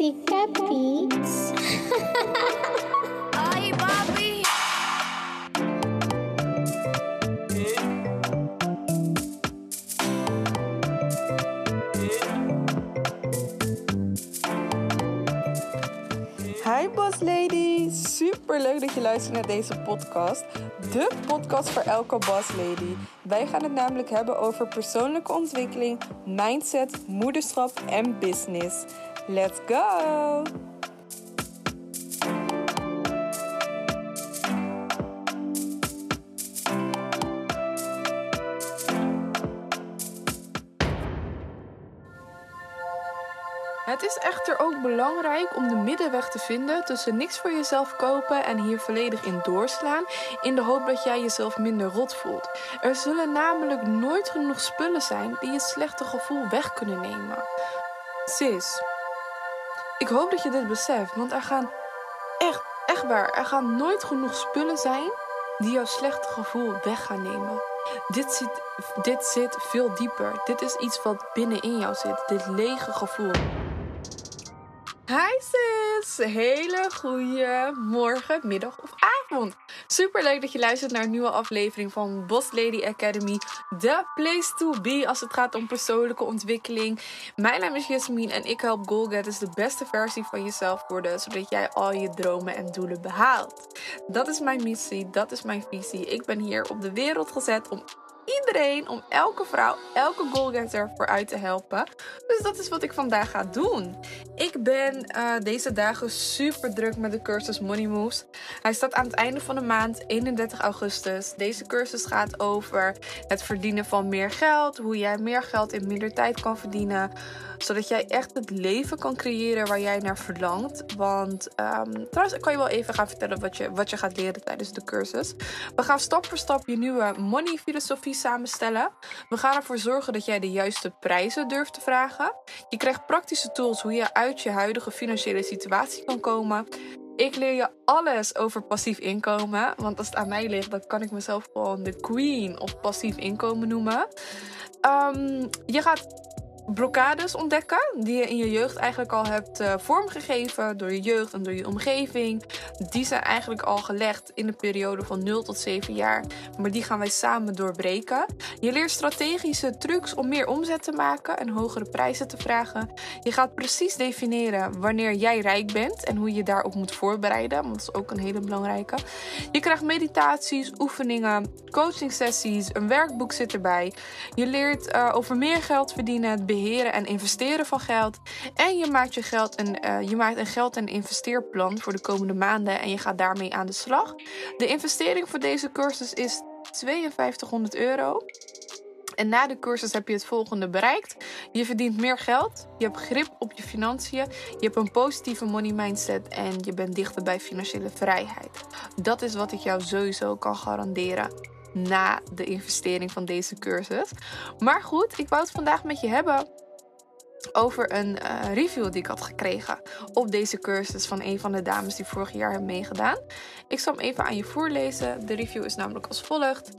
Ay, papi. Hi Boss Lady, super leuk dat je luistert naar deze podcast. De podcast voor elke Boss Lady. Wij gaan het namelijk hebben over persoonlijke ontwikkeling, mindset, moederschap en business. Let's go! Het is echter ook belangrijk om de middenweg te vinden tussen niks voor jezelf kopen en hier volledig in doorslaan, in de hoop dat jij jezelf minder rot voelt. Er zullen namelijk nooit genoeg spullen zijn die je slechte gevoel weg kunnen nemen. Sis, ik hoop dat je dit beseft, want er gaan echt, echt waar, er gaan nooit genoeg spullen zijn die jouw slechte gevoel weg gaan nemen. Dit zit, dit zit veel dieper. Dit is iets wat binnenin jou zit. Dit lege gevoel. Hi sis, hele goede morgen, middag of avond. Super leuk dat je luistert naar een nieuwe aflevering van Boss Lady Academy. The place to be als het gaat om persoonlijke ontwikkeling. Mijn naam is Jasmine en ik help goalgetters de beste versie van jezelf worden. Zodat jij al je dromen en doelen behaalt. Dat is mijn missie, dat is mijn visie. Ik ben hier op de wereld gezet om iedereen, om elke vrouw, elke goalgetter vooruit te helpen. Dus dat is wat ik vandaag ga doen. Ik ben eh, deze dagen super druk met de cursus Money Moves. Hij staat aan het einde van de maand, 31 augustus. Deze cursus gaat over het verdienen van meer geld, hoe jij meer geld in minder tijd kan verdienen, zodat jij echt het leven kan creëren waar jij naar verlangt. Want um, trouwens, ik kan je wel even gaan vertellen wat je, wat je gaat leren tijdens de cursus. We gaan stap voor stap je nieuwe money filosofie samenstellen. We gaan ervoor zorgen dat jij de juiste prijzen durft te vragen. Je krijgt praktische tools hoe je uit je huidige financiële situatie kan komen. Ik leer je alles over passief inkomen. Want als het aan mij ligt, dan kan ik mezelf gewoon de queen of passief inkomen noemen. Um, je gaat blokkades ontdekken die je in je jeugd eigenlijk al hebt uh, vormgegeven door je jeugd en door je omgeving. Die zijn eigenlijk al gelegd in de periode van 0 tot 7 jaar, maar die gaan wij samen doorbreken. Je leert strategische trucs om meer omzet te maken en hogere prijzen te vragen. Je gaat precies definiëren wanneer jij rijk bent en hoe je daarop moet voorbereiden, want dat is ook een hele belangrijke. Je krijgt meditaties, oefeningen, coaching sessies, een werkboek zit erbij. Je leert uh, over meer geld verdienen, het beheren en investeren van geld. En je maakt, je geld en, uh, je maakt een geld- en investeerplan voor de komende maanden en je gaat daarmee aan de slag. De investering voor deze cursus is 5200 euro. En na de cursus heb je het volgende bereikt. Je verdient meer geld, je hebt grip op je financiën, je hebt een positieve money mindset en je bent dichter bij financiële vrijheid. Dat is wat ik jou sowieso kan garanderen na de investering van deze cursus. Maar goed, ik wou het vandaag met je hebben over een uh, review die ik had gekregen op deze cursus van een van de dames die vorig jaar hebben meegedaan. Ik zal hem even aan je voorlezen. De review is namelijk als volgt.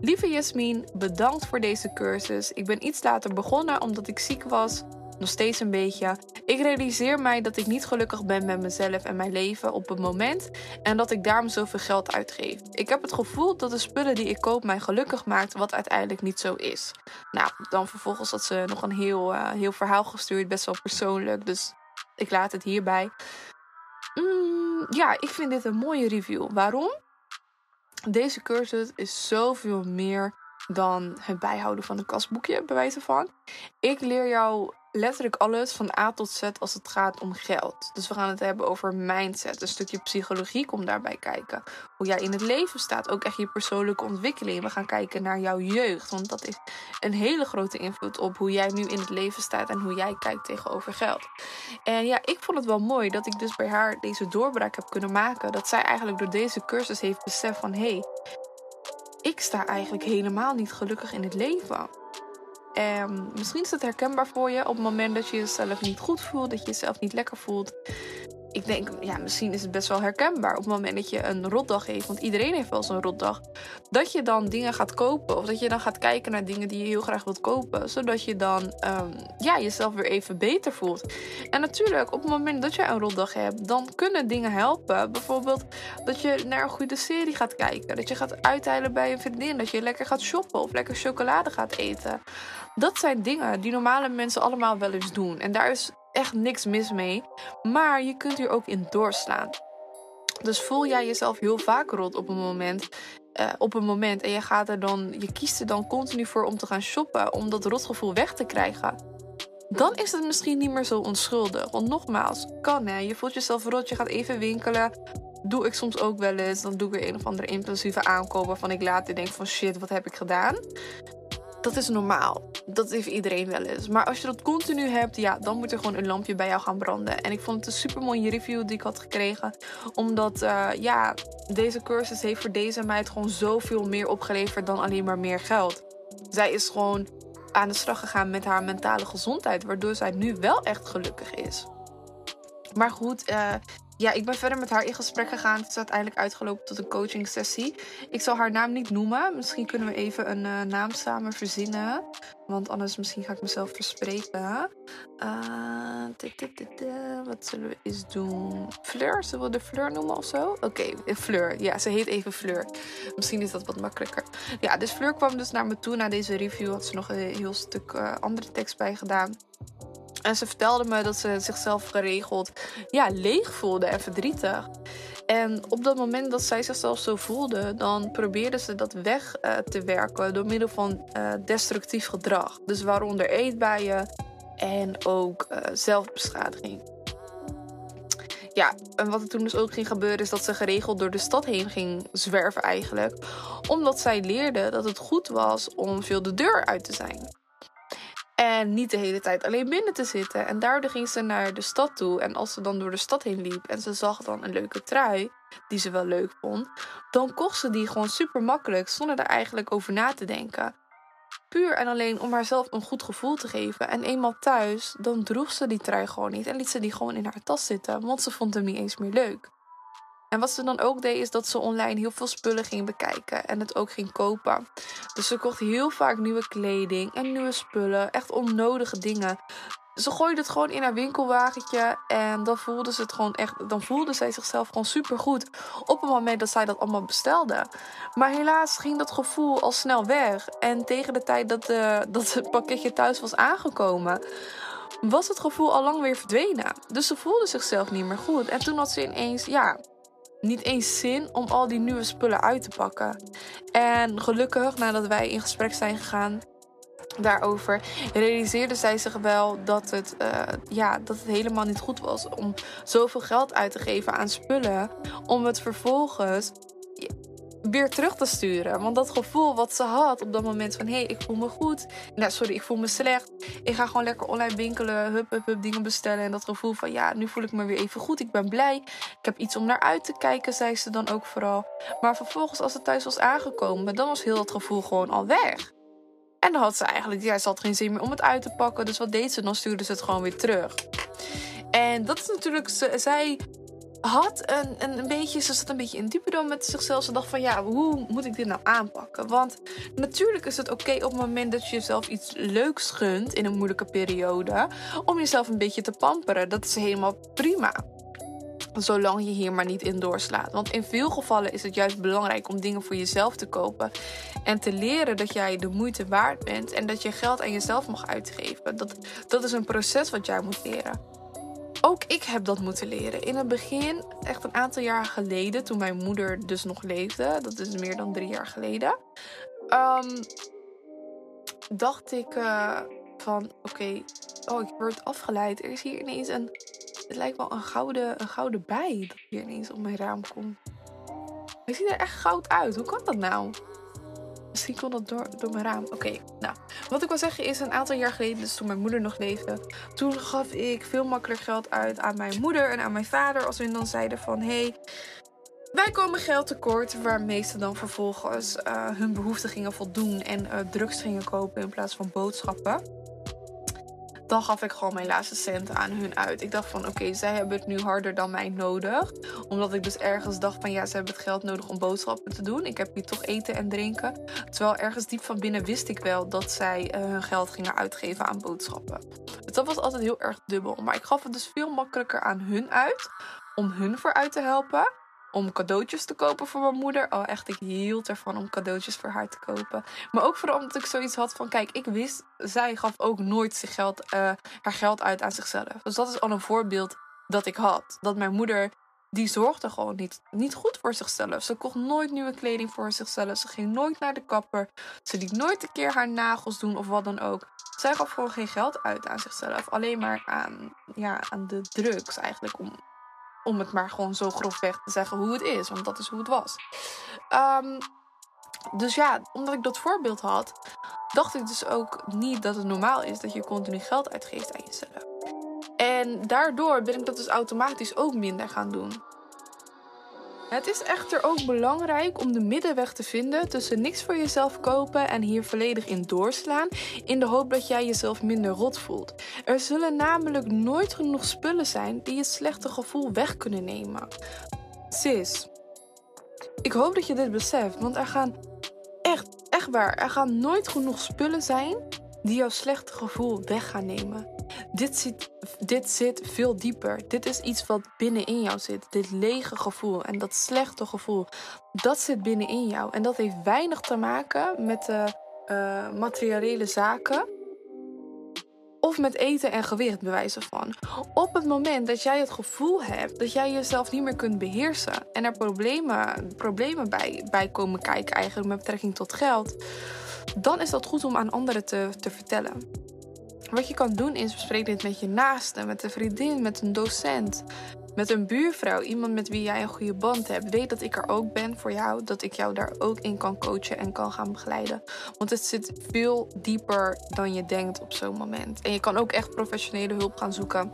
Lieve Jasmin, bedankt voor deze cursus. Ik ben iets later begonnen omdat ik ziek was nog steeds een beetje. Ik realiseer mij dat ik niet gelukkig ben met mezelf en mijn leven op het moment en dat ik daarom zoveel geld uitgeef. Ik heb het gevoel dat de spullen die ik koop mij gelukkig maakt, wat uiteindelijk niet zo is. Nou, dan vervolgens had ze nog een heel, uh, heel verhaal gestuurd, best wel persoonlijk, dus ik laat het hierbij. Mm, ja, ik vind dit een mooie review. Waarom? Deze cursus is zoveel meer dan het bijhouden van een kasboekje, bij wijze van. Ik leer jou letterlijk alles van A tot Z als het gaat om geld. Dus we gaan het hebben over mindset. Een stukje psychologie komt daarbij kijken. Hoe jij in het leven staat. Ook echt je persoonlijke ontwikkeling. We gaan kijken naar jouw jeugd. Want dat is een hele grote invloed op hoe jij nu in het leven staat. En hoe jij kijkt tegenover geld. En ja, ik vond het wel mooi dat ik dus bij haar deze doorbraak heb kunnen maken. Dat zij eigenlijk door deze cursus heeft beseft van... Hé, hey, ik sta eigenlijk helemaal niet gelukkig in het leven. En misschien is het herkenbaar voor je op het moment dat je jezelf niet goed voelt, dat je jezelf niet lekker voelt. Ik denk, ja, misschien is het best wel herkenbaar op het moment dat je een rotdag heeft. Want iedereen heeft wel zo'n rotdag. Dat je dan dingen gaat kopen. Of dat je dan gaat kijken naar dingen die je heel graag wilt kopen. Zodat je dan ehm, ja, jezelf weer even beter voelt. En natuurlijk, op het moment dat je een rotdag hebt, dan kunnen dingen helpen. Bijvoorbeeld dat je naar een goede serie gaat kijken. Dat je gaat uitheilen bij een vriendin. Dat je lekker gaat shoppen of lekker chocolade gaat eten. Dat zijn dingen die normale mensen allemaal wel eens doen. En daar is echt niks mis mee. Maar je kunt hier ook in doorslaan. Dus voel jij jezelf heel vaak rot op een moment. Uh, op een moment en je gaat er dan, je kiest er dan continu voor om te gaan shoppen, om dat rotgevoel weg te krijgen. Dan is het misschien niet meer zo onschuldig. Want nogmaals, kan hè. Je voelt jezelf rot, je gaat even winkelen. Doe ik soms ook wel eens. Dan doe ik weer een of andere impulsieve aankoop waarvan ik later denk van shit, wat heb ik gedaan? Dat is normaal. Dat heeft iedereen wel eens. Maar als je dat continu hebt, ja, dan moet er gewoon een lampje bij jou gaan branden. En ik vond het een super mooie review die ik had gekregen. Omdat, uh, ja, deze cursus heeft voor deze meid gewoon zoveel meer opgeleverd dan alleen maar meer geld. Zij is gewoon aan de slag gegaan met haar mentale gezondheid. Waardoor zij nu wel echt gelukkig is. Maar goed, uh, ja, ik ben verder met haar in gesprek gegaan. Het is uiteindelijk uitgelopen tot een coaching sessie. Ik zal haar naam niet noemen. Misschien kunnen we even een uh, naam samen verzinnen. Want anders misschien ga ik mezelf verspreken. Uh, wat zullen we eens doen? Fleur? Zullen we de Fleur noemen of zo? Oké, Fleur. Ja, ze heet even Fleur. Misschien is dat wat makkelijker. Ja, dus Fleur kwam dus naar me toe na deze review. Had ze nog een heel stuk uh, andere tekst bij gedaan. En ze vertelde me dat ze zichzelf geregeld ja, leeg voelde en verdrietig. En op dat moment dat zij zichzelf zo voelde, dan probeerde ze dat weg uh, te werken door middel van uh, destructief gedrag. Dus waaronder eetbuien en ook uh, zelfbeschadiging. Ja, en wat er toen dus ook ging gebeuren is dat ze geregeld door de stad heen ging zwerven eigenlijk. Omdat zij leerde dat het goed was om veel de deur uit te zijn. En niet de hele tijd alleen binnen te zitten. En daardoor ging ze naar de stad toe. En als ze dan door de stad heen liep en ze zag dan een leuke trui, die ze wel leuk vond, dan kocht ze die gewoon super makkelijk zonder er eigenlijk over na te denken. Puur en alleen om haarzelf een goed gevoel te geven. En eenmaal thuis, dan droeg ze die trui gewoon niet en liet ze die gewoon in haar tas zitten, want ze vond hem niet eens meer leuk. En wat ze dan ook deed, is dat ze online heel veel spullen ging bekijken en het ook ging kopen. Dus ze kocht heel vaak nieuwe kleding en nieuwe spullen, echt onnodige dingen. Ze gooide het gewoon in haar winkelwagentje en dan voelde ze het gewoon echt. Dan voelde zij zichzelf gewoon super goed op het moment dat zij dat allemaal bestelde. Maar helaas ging dat gevoel al snel weg. En tegen de tijd dat, de, dat het pakketje thuis was aangekomen, was het gevoel al lang weer verdwenen. Dus ze voelde zichzelf niet meer goed. En toen had ze ineens, ja, niet eens zin om al die nieuwe spullen uit te pakken. En gelukkig, nadat wij in gesprek zijn gegaan daarover, realiseerde zij zich wel dat het, uh, ja, dat het helemaal niet goed was om zoveel geld uit te geven aan spullen. Om het vervolgens weer terug te sturen. Want dat gevoel wat ze had op dat moment van... hé, hey, ik voel me goed. Nou, sorry, ik voel me slecht. Ik ga gewoon lekker online winkelen, hup, hup, hup, dingen bestellen. En dat gevoel van, ja, nu voel ik me weer even goed. Ik ben blij. Ik heb iets om naar uit te kijken, zei ze dan ook vooral. Maar vervolgens, als ze thuis was aangekomen... dan was heel dat gevoel gewoon al weg. En dan had ze eigenlijk, ja, ze had geen zin meer om het uit te pakken. Dus wat deed ze? Dan stuurde ze het gewoon weer terug. En dat is natuurlijk, zij had een, een, beetje, ze zat een beetje in diepe met zichzelf. Ze dacht van ja, hoe moet ik dit nou aanpakken? Want natuurlijk is het oké op het moment dat je jezelf iets leuks gunt in een moeilijke periode. Om jezelf een beetje te pamperen. Dat is helemaal prima. Zolang je hier maar niet in doorslaat. Want in veel gevallen is het juist belangrijk om dingen voor jezelf te kopen. En te leren dat jij de moeite waard bent. En dat je geld aan jezelf mag uitgeven. Dat, dat is een proces wat jij moet leren ook ik heb dat moeten leren. In het begin, echt een aantal jaar geleden, toen mijn moeder dus nog leefde, dat is meer dan drie jaar geleden, um, dacht ik uh, van: oké, oh, ik word afgeleid. Er is hier ineens een. Het lijkt wel een gouden, een gouden bij dat hier ineens op mijn raam komt. Hij ziet er echt goud uit. Hoe kan dat nou? Misschien komt dat door, door mijn raam. Oké, nou. Wat ik wil zeggen is, een aantal jaar geleden, dus toen mijn moeder nog leefde, toen gaf ik veel makkelijker geld uit aan mijn moeder en aan mijn vader. Als we dan zeiden van, hé, hey, wij komen geld tekort, waarmee ze dan vervolgens uh, hun behoeften gingen voldoen en uh, drugs gingen kopen in plaats van boodschappen dan gaf ik gewoon mijn laatste centen aan hun uit. Ik dacht van oké, zij hebben het nu harder dan mij nodig. Omdat ik dus ergens dacht van ja, ze hebben het geld nodig om boodschappen te doen. Ik heb hier toch eten en drinken. Terwijl ergens diep van binnen wist ik wel dat zij uh, hun geld gingen uitgeven aan boodschappen. Dus dat was altijd heel erg dubbel. Maar ik gaf het dus veel makkelijker aan hun uit. Om hun vooruit te helpen om cadeautjes te kopen voor mijn moeder. Oh, echt, ik hield ervan om cadeautjes voor haar te kopen. Maar ook vooral omdat ik zoiets had van: kijk, ik wist, zij gaf ook nooit zich geld, uh, haar geld uit aan zichzelf. Dus dat is al een voorbeeld dat ik had. Dat mijn moeder, die zorgde gewoon niet, niet goed voor zichzelf. Ze kocht nooit nieuwe kleding voor zichzelf. Ze ging nooit naar de kapper. Ze liet nooit een keer haar nagels doen of wat dan ook. Zij gaf gewoon geen geld uit aan zichzelf. Alleen maar aan, ja, aan de drugs eigenlijk. Om, om het maar gewoon zo grofweg te zeggen hoe het is. Want dat is hoe het was. Um, dus ja, omdat ik dat voorbeeld had, dacht ik dus ook niet dat het normaal is dat je continu geld uitgeeft aan jezelf. En daardoor ben ik dat dus automatisch ook minder gaan doen. Het is echter ook belangrijk om de middenweg te vinden tussen niks voor jezelf kopen en hier volledig in doorslaan, in de hoop dat jij jezelf minder rot voelt. Er zullen namelijk nooit genoeg spullen zijn die je slechte gevoel weg kunnen nemen. Sis, ik hoop dat je dit beseft, want er gaan echt, echt waar, er gaan nooit genoeg spullen zijn die jouw slechte gevoel weg gaan nemen. Dit zit, dit zit veel dieper. Dit is iets wat binnenin jou zit. Dit lege gevoel en dat slechte gevoel, dat zit binnenin jou. En dat heeft weinig te maken met de uh, materiële zaken. Of met eten en gewicht, bewijzen van. Op het moment dat jij het gevoel hebt dat jij jezelf niet meer kunt beheersen. En er problemen, problemen bij, bij komen kijken, eigenlijk met betrekking tot geld. Dan is dat goed om aan anderen te, te vertellen. Wat je kan doen is bespreek dit met je naaste, met een vriendin, met een docent, met een buurvrouw, iemand met wie jij een goede band hebt. Weet dat ik er ook ben voor jou, dat ik jou daar ook in kan coachen en kan gaan begeleiden. Want het zit veel dieper dan je denkt op zo'n moment. En je kan ook echt professionele hulp gaan zoeken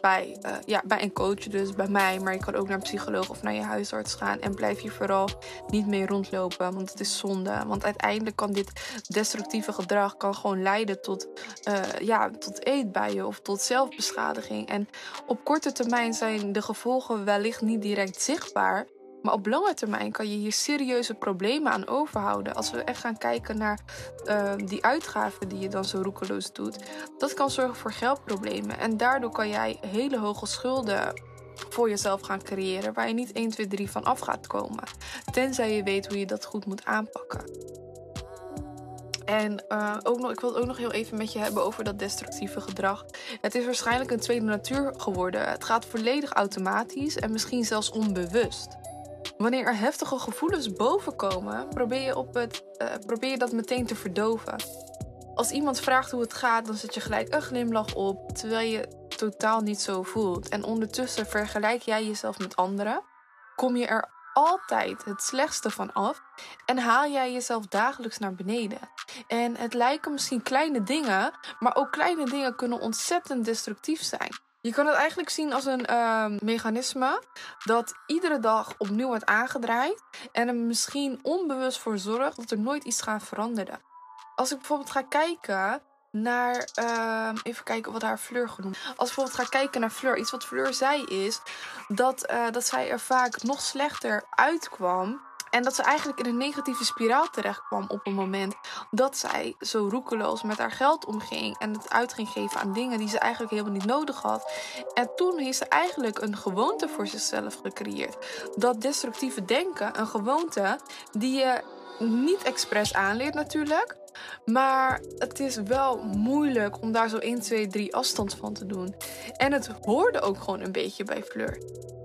bij, uh, ja, bij een coach, dus bij mij. Maar je kan ook naar een psycholoog of naar je huisarts gaan. En blijf hier vooral niet mee rondlopen, want het is zonde. Want uiteindelijk kan dit destructieve gedrag kan gewoon leiden tot, uh, ja, tot eetbuien of tot zelfbeschadiging. En op korte termijn zijn de gevolgen wellicht niet direct zichtbaar. Maar op lange termijn kan je hier serieuze problemen aan overhouden. Als we echt gaan kijken naar uh, die uitgaven die je dan zo roekeloos doet. Dat kan zorgen voor geldproblemen. En daardoor kan jij hele hoge schulden voor jezelf gaan creëren. Waar je niet 1, 2, 3 van af gaat komen. Tenzij je weet hoe je dat goed moet aanpakken. En uh, ook nog, ik wil het ook nog heel even met je hebben over dat destructieve gedrag. Het is waarschijnlijk een tweede natuur geworden. Het gaat volledig automatisch en misschien zelfs onbewust. Wanneer er heftige gevoelens bovenkomen, probeer je, op het, uh, probeer je dat meteen te verdoven. Als iemand vraagt hoe het gaat, dan zet je gelijk een glimlach op, terwijl je totaal niet zo voelt. En ondertussen vergelijk jij jezelf met anderen. Kom je er altijd het slechtste van af en haal jij jezelf dagelijks naar beneden. En het lijken misschien kleine dingen, maar ook kleine dingen kunnen ontzettend destructief zijn. Je kan het eigenlijk zien als een uh, mechanisme dat iedere dag opnieuw wordt aangedraaid en er misschien onbewust voor zorgt dat er nooit iets gaat veranderen. Als ik bijvoorbeeld ga kijken naar. Uh, even kijken wat haar Fleur genoemd. Als ik bijvoorbeeld ga kijken naar Fleur. Iets wat Fleur zei is. Dat, uh, dat zij er vaak nog slechter uitkwam. En dat ze eigenlijk in een negatieve spiraal terecht kwam op een moment dat zij zo roekeloos met haar geld omging. En het uit ging geven aan dingen die ze eigenlijk helemaal niet nodig had. En toen heeft ze eigenlijk een gewoonte voor zichzelf gecreëerd. Dat destructieve denken, een gewoonte die je niet expres aanleert natuurlijk. Maar het is wel moeilijk om daar zo 1, 2, 3 afstand van te doen. En het hoorde ook gewoon een beetje bij Fleur.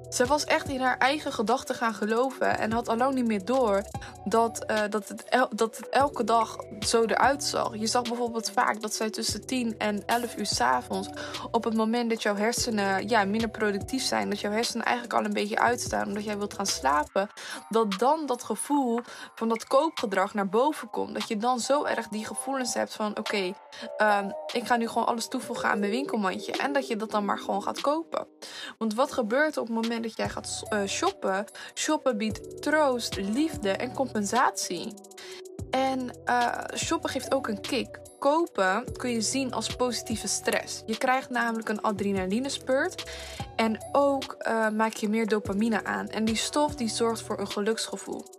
Ze was echt in haar eigen gedachten gaan geloven en had al lang niet meer door dat, uh, dat, het dat elke dag zo eruit zag. Je zag bijvoorbeeld vaak dat zij tussen 10 en 11 uur s'avonds, op het moment dat jouw hersenen ja, minder productief zijn, dat jouw hersenen eigenlijk al een beetje uitstaan omdat jij wilt gaan slapen, dat dan dat gevoel van dat koopgedrag naar boven komt. Dat je dan zo erg die gevoelens hebt van oké, um, ik ga nu gewoon alles toevoegen aan mijn winkelmandje en dat je dat dan maar gewoon gaat kopen. Want wat gebeurt op het moment dat jij gaat uh, shoppen, shoppen biedt troost, liefde en compensatie. En uh, shoppen geeft ook een kick. Kopen kun je zien als positieve stress. Je krijgt namelijk een adrenalinespeurt. En ook uh, maak je meer dopamine aan. En die stof die zorgt voor een geluksgevoel.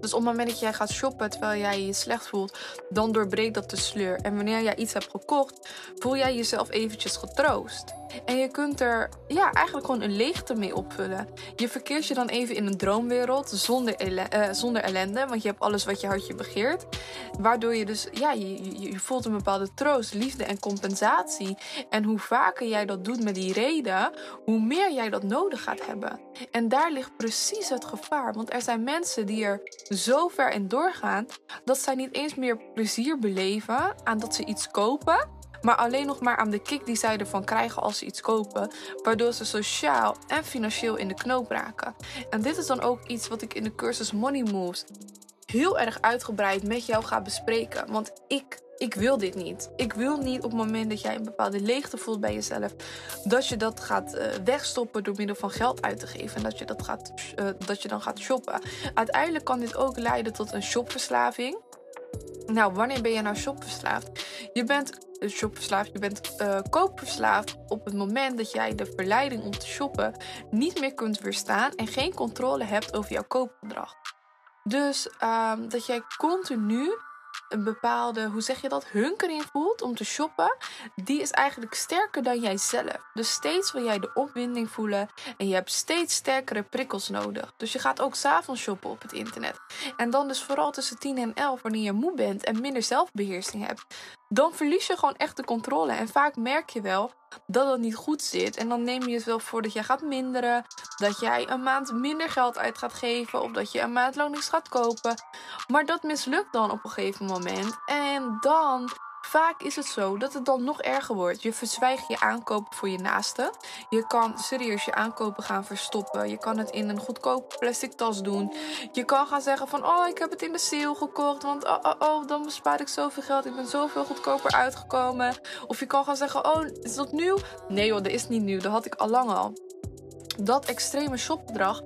Dus op het moment dat jij gaat shoppen terwijl jij je slecht voelt, dan doorbreekt dat de sleur. En wanneer jij iets hebt gekocht, voel jij jezelf eventjes getroost. En je kunt er ja, eigenlijk gewoon een leegte mee opvullen. Je verkeert je dan even in een droomwereld zonder, uh, zonder ellende. Want je hebt alles wat je hartje begeert. Waardoor je dus, ja, je, je, voelt een bepaalde troost, liefde en compensatie. En hoe vaker jij dat doet met die reden, hoe meer jij dat nodig gaat hebben. En daar ligt precies het gevaar. Want er zijn mensen die er zo ver in doorgaan dat zij niet eens meer plezier beleven aan dat ze iets kopen maar alleen nog maar aan de kick die zij ervan krijgen als ze iets kopen, waardoor ze sociaal en financieel in de knoop raken. En dit is dan ook iets wat ik in de cursus Money Moves heel erg uitgebreid met jou ga bespreken, want ik ik wil dit niet. Ik wil niet op het moment dat jij een bepaalde leegte voelt bij jezelf, dat je dat gaat uh, wegstoppen door middel van geld uit te geven. En dat je, dat, gaat, uh, dat je dan gaat shoppen. Uiteindelijk kan dit ook leiden tot een shopverslaving. Nou, wanneer ben je nou shopverslaafd? Je bent shopverslaafd, je bent uh, koopverslaafd op het moment dat jij de verleiding om te shoppen niet meer kunt weerstaan en geen controle hebt over jouw koopgedrag. Dus um, dat jij continu een bepaalde, hoe zeg je dat, hunkering voelt om te shoppen, die is eigenlijk sterker dan jijzelf. Dus steeds wil jij de opwinding voelen en je hebt steeds sterkere prikkels nodig. Dus je gaat ook s'avonds shoppen op het internet. En dan dus vooral tussen 10 en 11 wanneer je moe bent en minder zelfbeheersing hebt. Dan verlies je gewoon echt de controle. En vaak merk je wel dat het niet goed zit. En dan neem je het wel voor dat jij gaat minderen. Dat jij een maand minder geld uit gaat geven. Of dat je een maand lang gaat kopen. Maar dat mislukt dan op een gegeven moment. En dan Vaak is het zo dat het dan nog erger wordt. Je verzwijgt je aankopen voor je naaste. Je kan serieus je aankopen gaan verstoppen. Je kan het in een goedkope plastic tas doen. Je kan gaan zeggen van oh ik heb het in de sale gekocht. Want oh oh oh dan bespaar ik zoveel geld. Ik ben zoveel goedkoper uitgekomen. Of je kan gaan zeggen oh is dat nieuw? Nee hoor dat is niet nieuw. Dat had ik al lang al. Dat extreme shopgedrag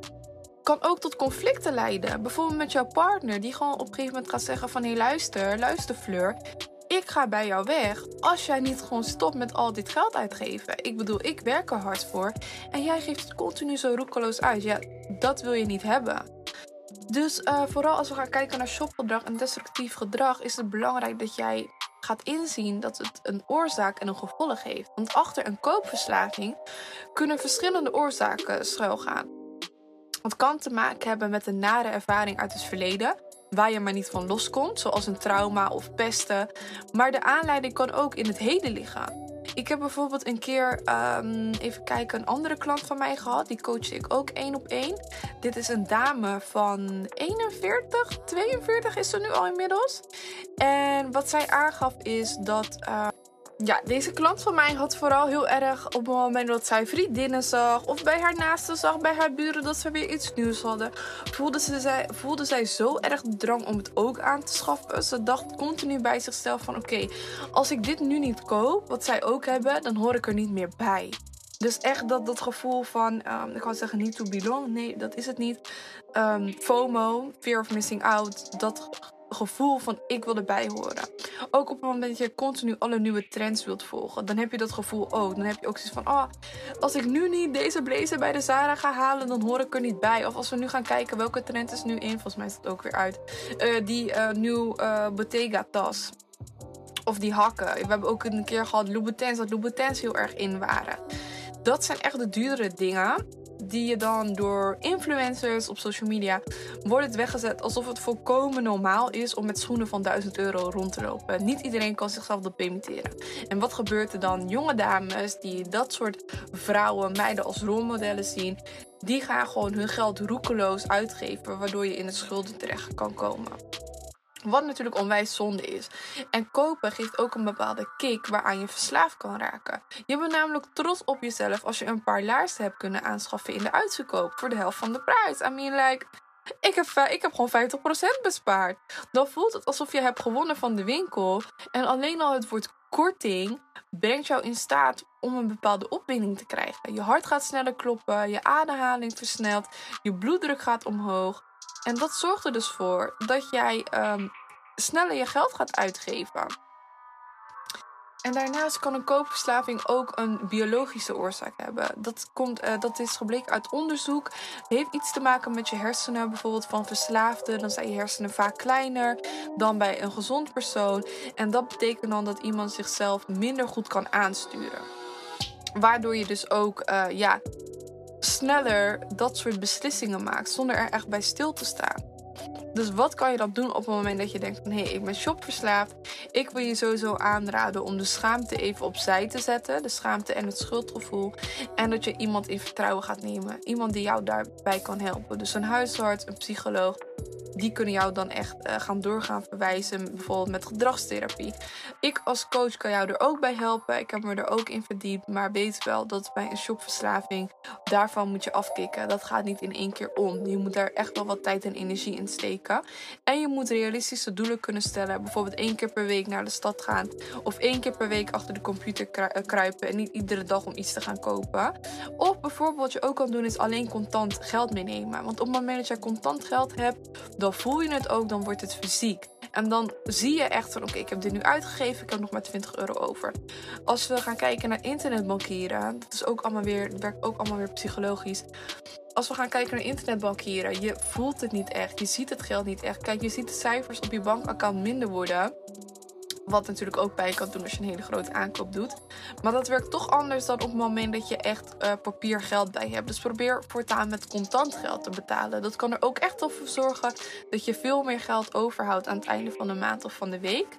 kan ook tot conflicten leiden. Bijvoorbeeld met jouw partner, die gewoon op een gegeven moment gaat zeggen: van hé, luister, luister, Fleur ik ga bij jou weg als jij niet gewoon stopt met al dit geld uitgeven. Ik bedoel, ik werk er hard voor en jij geeft het continu zo roekeloos uit. Ja, dat wil je niet hebben. Dus uh, vooral als we gaan kijken naar shopgedrag en destructief gedrag, is het belangrijk dat jij gaat inzien dat het een oorzaak en een gevolg heeft. Want achter een koopverslaving kunnen verschillende oorzaken schuilgaan. Het kan te maken hebben met een nare ervaring uit het verleden, waar je maar niet van loskomt, zoals een trauma of pesten. Maar de aanleiding kan ook in het heden liggen. Ik heb bijvoorbeeld een keer, um, even kijken, een andere klant van mij gehad. Die coachte ik ook één op één. Dit is een dame van 41, 42 is ze nu al inmiddels. En wat zij aangaf is dat. Uh, ja, deze klant van mij had vooral heel erg op het moment dat zij vriendinnen zag of bij haar naasten zag, bij haar buren dat ze weer iets nieuws hadden, voelde, ze, zij, voelde zij zo erg drang om het ook aan te schaffen. Ze dacht continu bij zichzelf van oké, als ik dit nu niet koop, wat zij ook hebben, dan hoor ik er niet meer bij. Dus echt dat, dat gevoel van, um, ik kan zeggen niet to belong, nee dat is het niet. Um, FOMO, fear of missing out, dat gevoel van ik wil erbij horen. Ook op het moment dat je continu alle nieuwe trends wilt volgen, dan heb je dat gevoel ook. Dan heb je ook zoiets van, oh, als ik nu niet deze blazer bij de Zara ga halen, dan hoor ik er niet bij. Of als we nu gaan kijken welke trend is nu in, volgens mij is het ook weer uit, uh, die uh, nieuw uh, Bottega tas. Of die hakken. We hebben ook een keer gehad Louboutins, dat Louboutins heel erg in waren. Dat zijn echt de duurdere dingen die je dan door influencers op social media wordt het weggezet alsof het volkomen normaal is om met schoenen van 1000 euro rond te lopen. Niet iedereen kan zichzelf dat permitteren. En wat gebeurt er dan? Jonge dames die dat soort vrouwen, meiden als rolmodellen zien, die gaan gewoon hun geld roekeloos uitgeven, waardoor je in het schulden terecht kan komen. Wat natuurlijk onwijs zonde is. En kopen geeft ook een bepaalde kick waaraan je verslaafd kan raken. Je bent namelijk trots op jezelf als je een paar laarzen hebt kunnen aanschaffen in de uitverkoop voor de helft van de prijs. I mean, like, ik heb, ik heb gewoon 50% bespaard. Dan voelt het alsof je hebt gewonnen van de winkel. En alleen al het woord korting brengt jou in staat om een bepaalde opwinding te krijgen. Je hart gaat sneller kloppen, je ademhaling versnelt, je bloeddruk gaat omhoog. En dat zorgt er dus voor dat jij um, sneller je geld gaat uitgeven. En daarnaast kan een koopverslaving ook een biologische oorzaak hebben. Dat, komt, uh, dat is gebleken uit onderzoek. Het heeft iets te maken met je hersenen. Bijvoorbeeld van verslaafden. Dan zijn je hersenen vaak kleiner dan bij een gezond persoon. En dat betekent dan dat iemand zichzelf minder goed kan aansturen. Waardoor je dus ook uh, ja, sneller dat soort beslissingen maakt. Zonder er echt bij stil te staan. Dus wat kan je dan doen op het moment dat je denkt van hé, ik ben shopverslaafd. Ik wil je sowieso aanraden om de schaamte even opzij te zetten. De schaamte en het schuldgevoel. En dat je iemand in vertrouwen gaat nemen. Iemand die jou daarbij kan helpen. Dus een huisarts, een psycholoog die kunnen jou dan echt uh, gaan doorgaan verwijzen, bijvoorbeeld met gedragstherapie. Ik als coach kan jou er ook bij helpen. Ik heb me er ook in verdiept, maar weet wel dat bij een shopverslaving, daarvan moet je afkicken. Dat gaat niet in één keer om. Je moet daar echt wel wat tijd en energie in steken. En je moet realistische doelen kunnen stellen. Bijvoorbeeld één keer per week naar de stad gaan. Of één keer per week achter de computer eh, kruipen. En niet iedere dag om iets te gaan kopen. Of bijvoorbeeld wat je ook kan doen is alleen contant geld meenemen. Want op het moment dat je contant geld hebt, dan voel je het ook, dan wordt het fysiek. En dan zie je echt van oké, ik heb dit nu uitgegeven, ik heb nog maar 20 euro over. Als we gaan kijken naar internetbankieren, dat is ook allemaal weer, werkt ook allemaal weer psychologisch. Als we gaan kijken naar internetbankieren, je voelt het niet echt, je ziet het geld niet echt. Kijk, je ziet de cijfers op je bankaccount minder worden. Wat natuurlijk ook bij kan doen als je een hele grote aankoop doet. Maar dat werkt toch anders dan op het moment dat je echt uh, papier geld bij hebt. Dus probeer voortaan met contant geld te betalen. Dat kan er ook echt voor zorgen dat je veel meer geld overhoudt aan het einde van de maand of van de week.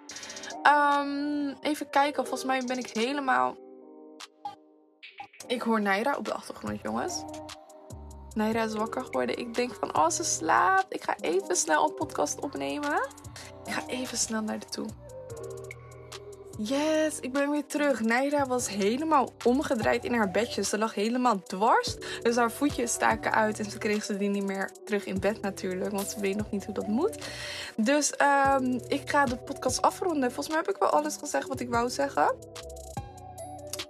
Um, even kijken, volgens mij ben ik helemaal. Ik hoor Naira op de achtergrond, jongens. Naira is wakker geworden. Ik denk van, oh, ze slaapt. Ik ga even snel een podcast opnemen. Ik ga even snel naar de toe. Yes, ik ben weer terug. Naira was helemaal omgedraaid in haar bedje. Ze lag helemaal dwars. Dus haar voetjes staken uit. En ze kreeg ze die niet meer terug in bed natuurlijk. Want ze weet nog niet hoe dat moet. Dus um, ik ga de podcast afronden. Volgens mij heb ik wel alles gezegd wat ik wou zeggen.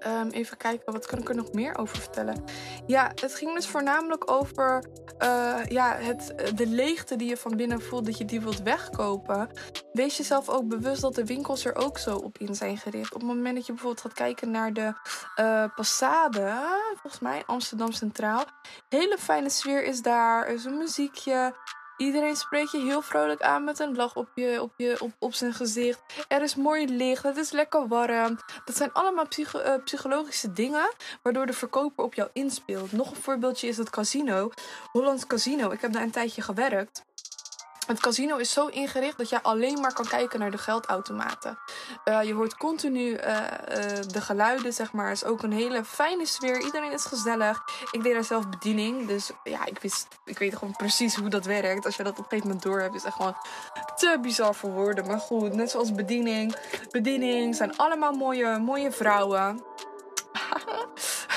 Um, even kijken, wat kan ik er nog meer over vertellen? Ja, het ging dus voornamelijk over uh, ja, het, de leegte die je van binnen voelt, dat je die wilt wegkopen. Wees jezelf ook bewust dat de winkels er ook zo op in zijn gericht. Op het moment dat je bijvoorbeeld gaat kijken naar de uh, Passade, volgens mij Amsterdam Centraal. Hele fijne sfeer is daar. Er is een muziekje. Iedereen spreekt je heel vrolijk aan met een lach op, je, op, je, op, op zijn gezicht. Er is mooi licht, het is lekker warm. Dat zijn allemaal psycho uh, psychologische dingen waardoor de verkoper op jou inspeelt. Nog een voorbeeldje is het casino. Hollands Casino. Ik heb daar een tijdje gewerkt. Het casino is zo ingericht dat jij alleen maar kan kijken naar de geldautomaten. Uh, je hoort continu uh, uh, de geluiden, zeg maar. Het is ook een hele fijne sfeer. Iedereen is gezellig. Ik deed daar zelf bediening. Dus ja, ik, wist, ik weet gewoon precies hoe dat werkt. Als je dat op een gegeven moment door hebt, is echt gewoon te bizar voor woorden. Maar goed, net zoals bediening. Bediening zijn allemaal mooie, mooie vrouwen.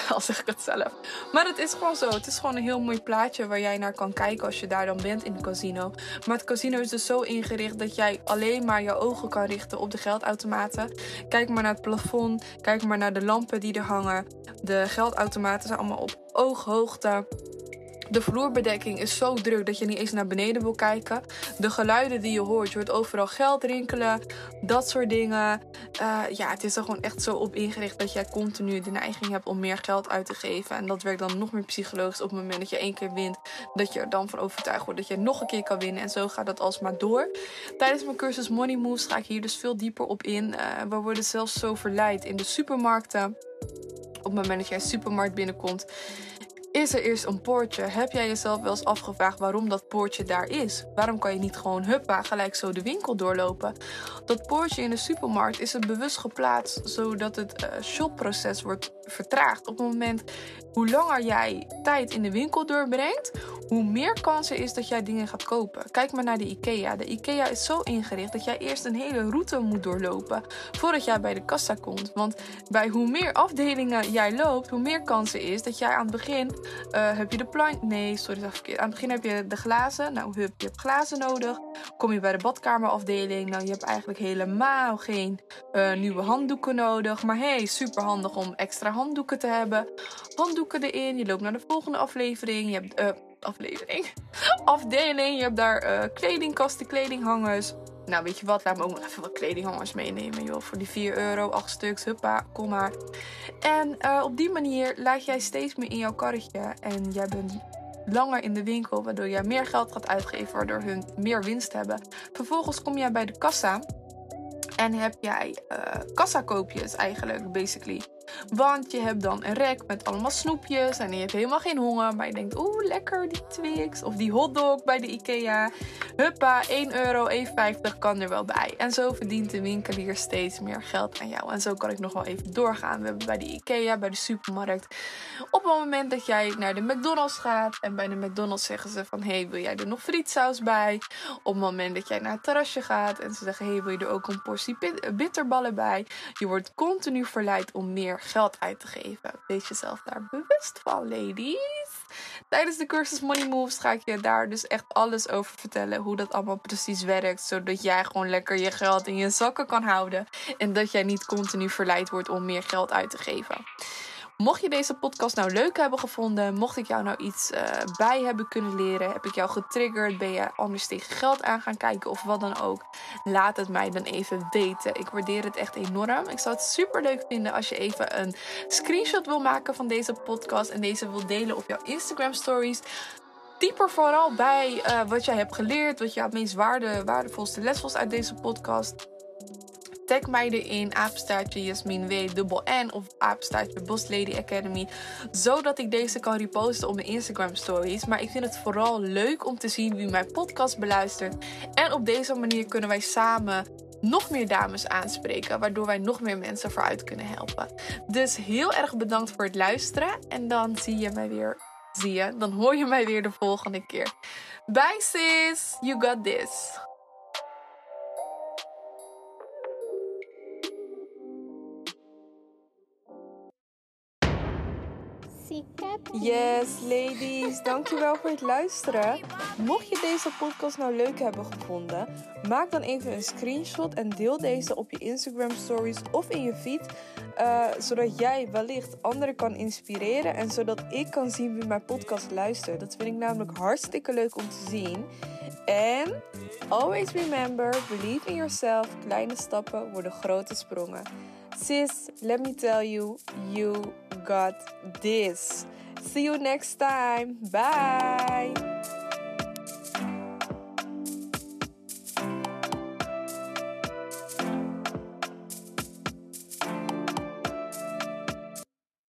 Al zeg ik het zelf. Maar het is gewoon zo. Het is gewoon een heel mooi plaatje waar jij naar kan kijken als je daar dan bent in het casino. Maar het casino is dus zo ingericht dat jij alleen maar je ogen kan richten op de geldautomaten. Kijk maar naar het plafond. Kijk maar naar de lampen die er hangen. De geldautomaten zijn allemaal op ooghoogte. De vloerbedekking is zo druk dat je niet eens naar beneden wil kijken. De geluiden die je hoort, je hoort overal geld rinkelen, dat soort dingen. Uh, ja, het is er gewoon echt zo op ingericht dat jij continu de neiging hebt om meer geld uit te geven. En dat werkt dan nog meer psychologisch op het moment dat je één keer wint. Dat je er dan van overtuigd wordt dat je nog een keer kan winnen. En zo gaat dat alsmaar door. Tijdens mijn cursus Money Moves ga ik hier dus veel dieper op in. Uh, we worden zelfs zo verleid in de supermarkten. Op het moment dat jij supermarkt binnenkomt is er eerst een poortje? Heb jij jezelf wel eens afgevraagd waarom dat poortje daar is? Waarom kan je niet gewoon huppa gelijk zo de winkel doorlopen? Dat poortje in de supermarkt is er bewust geplaatst zodat het uh, shopproces wordt vertraagd. Op het moment hoe langer jij tijd in de winkel doorbrengt, hoe meer kans er is dat jij dingen gaat kopen. Kijk maar naar de IKEA. De IKEA is zo ingericht dat jij eerst een hele route moet doorlopen voordat jij bij de kassa komt. Want bij hoe meer afdelingen jij loopt, hoe meer kans er is dat jij aan het begin uh, heb je de plank. Nee, sorry, dat verkeerd. Aan het begin heb je de glazen. Nou, hup, je hebt glazen nodig. Kom je bij de badkamerafdeling. Nou, je hebt eigenlijk helemaal geen uh, nieuwe handdoeken nodig. Maar hey, super handig om extra handdoeken te hebben. Handdoeken erin. Je loopt naar de volgende aflevering. Je hebt uh, aflevering. Afdeling. Je hebt daar uh, kledingkasten, kledinghangers. nou weet je wat, laat me ook nog even wat kledinghangers meenemen, joh. Voor die 4 euro, 8 stuks, huppa, kom maar. En uh, op die manier laat jij steeds meer in jouw karretje. En jij bent langer in de winkel, waardoor jij meer geld gaat uitgeven, waardoor hun meer winst hebben. Vervolgens kom jij bij de kassa en heb jij uh, kassakoopjes eigenlijk, basically. Want je hebt dan een rek met allemaal snoepjes en je hebt helemaal geen honger. Maar je denkt, oeh, lekker die Twix of die hotdog bij de Ikea. Huppa, 1 euro, 1,50 kan er wel bij. En zo verdient de winkelier steeds meer geld aan jou. En zo kan ik nog wel even doorgaan. We hebben bij de Ikea, bij de supermarkt. Op het moment dat jij naar de McDonald's gaat en bij de McDonald's zeggen ze van... hey, wil jij er nog frietsaus bij? Op het moment dat jij naar het terrasje gaat en ze zeggen... hey, wil je er ook een portie bitterballen bij? Je wordt continu verleid om meer geld uit te geven. Wees jezelf daar bewust van, ladies. Tijdens de cursus Money Moves ga ik je daar dus echt alles over vertellen. Hoe dat allemaal precies werkt. Zodat jij gewoon lekker je geld in je zakken kan houden. En dat jij niet continu verleid wordt om meer geld uit te geven. Mocht je deze podcast nou leuk hebben gevonden, mocht ik jou nou iets uh, bij hebben kunnen leren, heb ik jou getriggerd, ben je anders tegen geld aan gaan kijken of wat dan ook, laat het mij dan even weten. Ik waardeer het echt enorm. Ik zou het super leuk vinden als je even een screenshot wil maken van deze podcast en deze wil delen op jouw Instagram stories. Typ er vooral bij uh, wat jij hebt geleerd, wat je het meest waarde, waardevolste les was uit deze podcast. Tag mij erin, apenstaartje Jasmin W, dubbel N of apenstaartje Boss Lady Academy. Zodat ik deze kan reposten op mijn Instagram stories. Maar ik vind het vooral leuk om te zien wie mijn podcast beluistert. En op deze manier kunnen wij samen nog meer dames aanspreken, waardoor wij nog meer mensen vooruit kunnen helpen. Dus heel erg bedankt voor het luisteren en dan zie je mij weer. Zie je, dan hoor je mij weer de volgende keer. Bye sis, you got this. Yes, ladies, dankjewel voor het luisteren. Mocht je deze podcast nou leuk hebben gevonden, maak dan even een screenshot en deel deze op je Instagram stories of in je feed. Uh, zodat jij wellicht anderen kan inspireren en zodat ik kan zien wie mijn podcast luistert. Dat vind ik namelijk hartstikke leuk om te zien. En always remember, believe in yourself. Kleine stappen worden grote sprongen. Sis, let me tell you, you got this. See you next time. Bye.